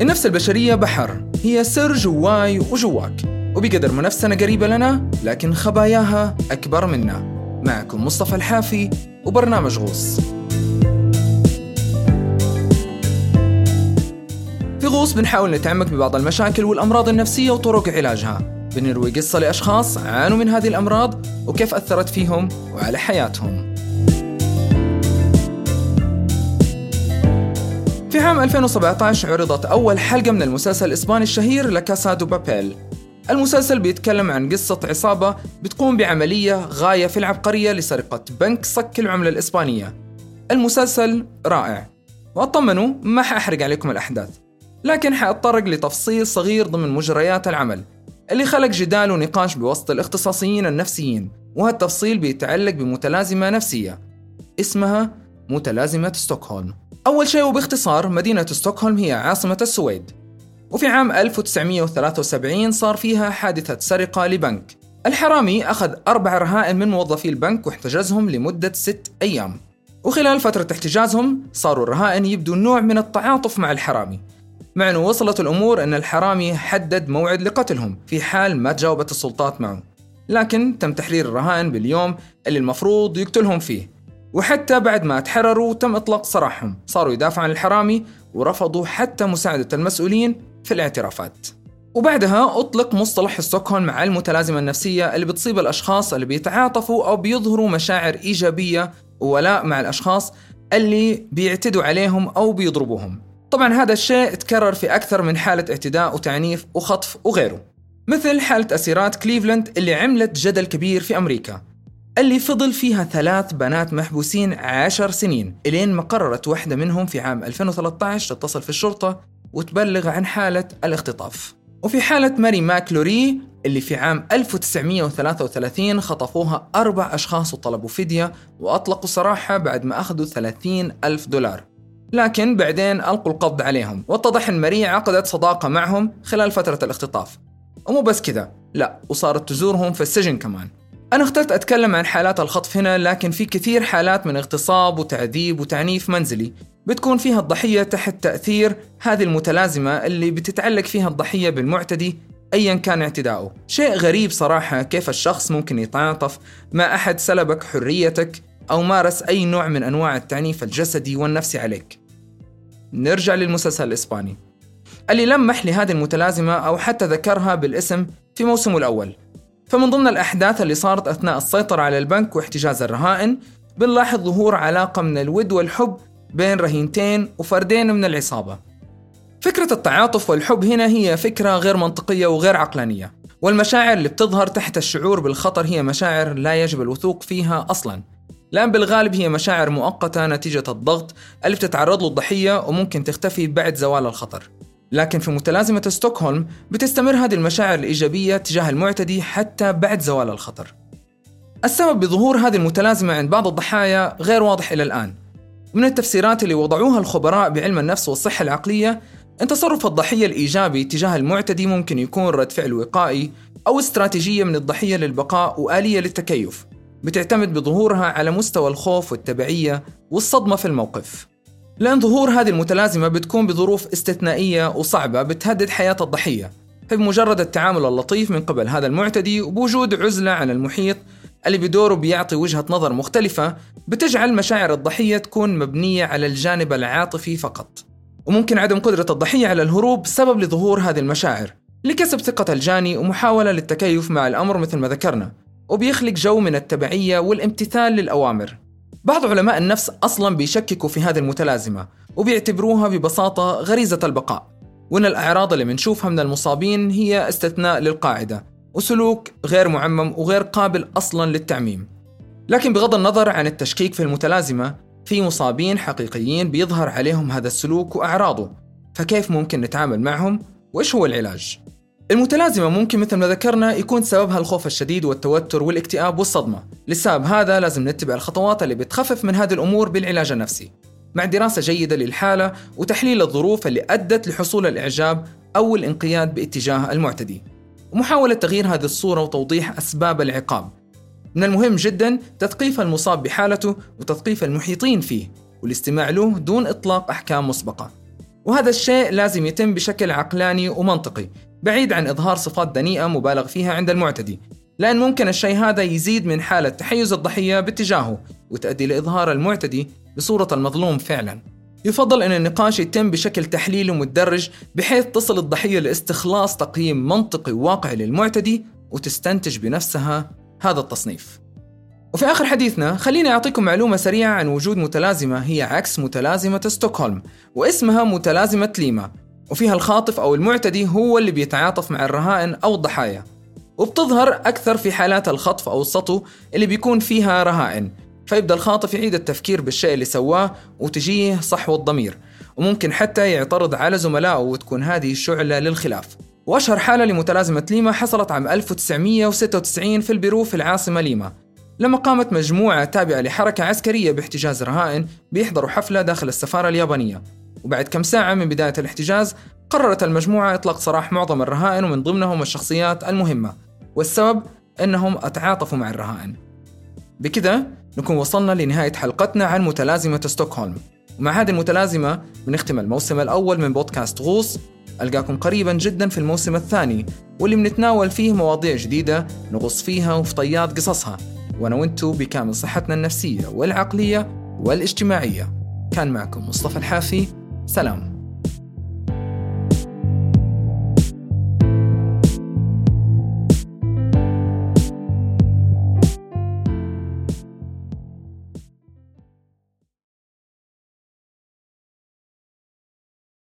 النفس البشرية بحر هي سر جواي وجواك. وبقدر ما نفسنا قريبة لنا لكن خباياها أكبر منا. معكم مصطفى الحافي وبرنامج غوص. في غوص بنحاول نتعمق ببعض المشاكل والأمراض النفسية وطرق علاجها. بنروي قصة لأشخاص عانوا من هذه الأمراض وكيف أثرت فيهم وعلى حياتهم. في عام 2017 عرضت أول حلقة من المسلسل الإسباني الشهير لكاسا دو بابيل المسلسل بيتكلم عن قصة عصابة بتقوم بعملية غاية في العبقرية لسرقة بنك صك العملة الإسبانية. المسلسل رائع. وأطمنوا ما حأحرق عليكم الأحداث. لكن حأتطرق لتفصيل صغير ضمن مجريات العمل اللي خلق جدال ونقاش بوسط الاختصاصيين النفسيين وهالتفصيل بيتعلق بمتلازمة نفسية اسمها متلازمة ستوكهولم. أول شيء وباختصار مدينة ستوكهولم هي عاصمة السويد. وفي عام 1973 صار فيها حادثة سرقة لبنك. الحرامي أخذ أربع رهائن من موظفي البنك واحتجزهم لمدة ست أيام. وخلال فترة احتجازهم صاروا الرهائن يبدو نوع من التعاطف مع الحرامي. مع أنه وصلت الأمور أن الحرامي حدد موعد لقتلهم في حال ما تجاوبت السلطات معه. لكن تم تحرير الرهائن باليوم اللي المفروض يقتلهم فيه. وحتى بعد ما تحرروا تم إطلاق سراحهم. صاروا يدافعوا عن الحرامي ورفضوا حتى مساعدة المسؤولين في الاعترافات. وبعدها أطلق مصطلح ستوكهولم مع المتلازمة النفسية اللي بتصيب الأشخاص اللي بيتعاطفوا أو بيظهروا مشاعر إيجابية وولاء مع الأشخاص اللي بيعتدوا عليهم أو بيضربوهم. طبعا هذا الشيء تكرر في أكثر من حالة اعتداء وتعنيف وخطف وغيره. مثل حالة أسيرات كليفلاند اللي عملت جدل كبير في أمريكا. اللي فضل فيها ثلاث بنات محبوسين عشر سنين. إلين ما قررت واحدة منهم في عام 2013 تتصل في الشرطة وتبلغ عن حالة الاختطاف. وفي حالة ماري ماكلوري اللي في عام 1933 خطفوها أربع أشخاص وطلبوا فدية وأطلقوا سراحها بعد ما أخذوا 30 ألف دولار. لكن بعدين ألقوا القبض عليهم. واتضح أن ماري عقدت صداقة معهم خلال فترة الاختطاف. ومو بس كذا لا وصارت تزورهم في السجن كمان. أنا اخترت أتكلم عن حالات الخطف هنا لكن في كثير حالات من اغتصاب وتعذيب وتعنيف منزلي. بتكون فيها الضحية تحت تأثير هذه المتلازمة اللي بتتعلق فيها الضحية بالمعتدي أيا كان اعتداؤه. شيء غريب صراحة كيف الشخص ممكن يتعاطف مع أحد سلبك حريتك أو مارس أي نوع من أنواع التعنيف الجسدي والنفسي عليك. نرجع للمسلسل الإسباني. اللي لمح لهذه المتلازمة أو حتى ذكرها بالاسم في موسمه الأول. فمن ضمن الأحداث اللي صارت أثناء السيطرة على البنك واحتجاز الرهائن بنلاحظ ظهور علاقة من الود والحب بين رهينتين وفردين من العصابة. فكرة التعاطف والحب هنا هي فكرة غير منطقية وغير عقلانية والمشاعر اللي بتظهر تحت الشعور بالخطر هي مشاعر لا يجب الوثوق فيها أصلاً. لأن بالغالب هي مشاعر مؤقتة نتيجة الضغط اللي بتتعرض له الضحية وممكن تختفي بعد زوال الخطر. لكن في متلازمة ستوكهولم بتستمر هذه المشاعر الإيجابية تجاه المعتدي حتى بعد زوال الخطر. السبب بظهور هذه المتلازمة عند بعض الضحايا غير واضح إلى الآن. من التفسيرات اللي وضعوها الخبراء بعلم النفس والصحة العقلية أن تصرف الضحية الإيجابي تجاه المعتدي ممكن يكون رد فعل وقائي أو استراتيجية من الضحية للبقاء وآلية للتكيف بتعتمد بظهورها على مستوى الخوف والتبعية والصدمة في الموقف. لأن ظهور هذه المتلازمة بتكون بظروف استثنائية وصعبة بتهدد حياة الضحية. فبمجرد التعامل اللطيف من قبل هذا المعتدي وبوجود عزلة عن المحيط اللي بدوره بيعطي وجهة نظر مختلفة بتجعل مشاعر الضحية تكون مبنية على الجانب العاطفي فقط. وممكن عدم قدرة الضحية على الهروب سبب لظهور هذه المشاعر لكسب ثقة الجاني ومحاولة للتكيف مع الأمر مثل ما ذكرنا وبيخلق جو من التبعية والامتثال للأوامر. بعض علماء النفس أصلا بيشككوا في هذه المتلازمة وبيعتبروها ببساطة غريزة البقاء. وأن الأعراض اللي بنشوفها من المصابين هي استثناء للقاعدة وسلوك غير معمم وغير قابل أصلا للتعميم. لكن بغض النظر عن التشكيك في المتلازمة في مصابين حقيقيين بيظهر عليهم هذا السلوك وأعراضه. فكيف ممكن نتعامل معهم؟ وإيش هو العلاج؟ المتلازمة ممكن مثل ما ذكرنا يكون سببها الخوف الشديد والتوتر والاكتئاب والصدمة. للسبب هذا لازم نتبع الخطوات اللي بتخفف من هذه الأمور بالعلاج النفسي. مع دراسة جيدة للحالة وتحليل الظروف اللي أدت لحصول الإعجاب أو الانقياد باتجاه المعتدي ومحاولة تغيير هذه الصورة وتوضيح أسباب العقاب. من المهم جدا تثقيف المصاب بحالته وتثقيف المحيطين فيه والاستماع له دون إطلاق أحكام مسبقة. وهذا الشيء لازم يتم بشكل عقلاني ومنطقي بعيد عن إظهار صفات دنيئة مبالغ فيها عند المعتدي لأن ممكن الشيء هذا يزيد من حالة تحيز الضحية باتجاهه وتؤدي لإظهار المعتدي بصورة المظلوم فعلا. يفضل أن النقاش يتم بشكل تحليلي مدرج بحيث تصل الضحية لاستخلاص تقييم منطقي واقعي للمعتدي وتستنتج بنفسها هذا التصنيف. وفي آخر حديثنا خليني أعطيكم معلومة سريعة عن وجود متلازمة هي عكس متلازمة ستوكهولم واسمها متلازمة ليما. وفيها الخاطف أو المعتدي هو اللي بيتعاطف مع الرهائن أو الضحايا. وبتظهر أكثر في حالات الخطف أو السطو اللي بيكون فيها رهائن. فيبدأ الخاطف يعيد التفكير بالشيء اللي سواه وتجيه صحو الضمير. وممكن حتى يعترض على زملائه وتكون هذه شعلة للخلاف. وأشهر حالة لمتلازمة ليما حصلت عام 1996 في البيرو في العاصمة ليما. لما قامت مجموعة تابعة لحركة عسكرية باحتجاز رهائن بيحضروا حفلة داخل السفارة اليابانية. وبعد كم ساعة من بداية الاحتجاز قررت المجموعة إطلاق سراح معظم الرهائن ومن ضمنهم الشخصيات المهمة والسبب أنهم أتعاطفوا مع الرهائن. بكذا نكون وصلنا لنهاية حلقتنا عن متلازمة ستوكهولم. ومع هذه المتلازمة بنختم الموسم الأول من بودكاست غوص. ألقاكم قريبا جدا في الموسم الثاني واللي بنتناول فيه مواضيع جديدة نغص فيها وفي طيات قصصها. وأنا وأنتو بكامل صحتنا النفسية والعقلية والاجتماعية. كان معكم مصطفى الحافي. سلام.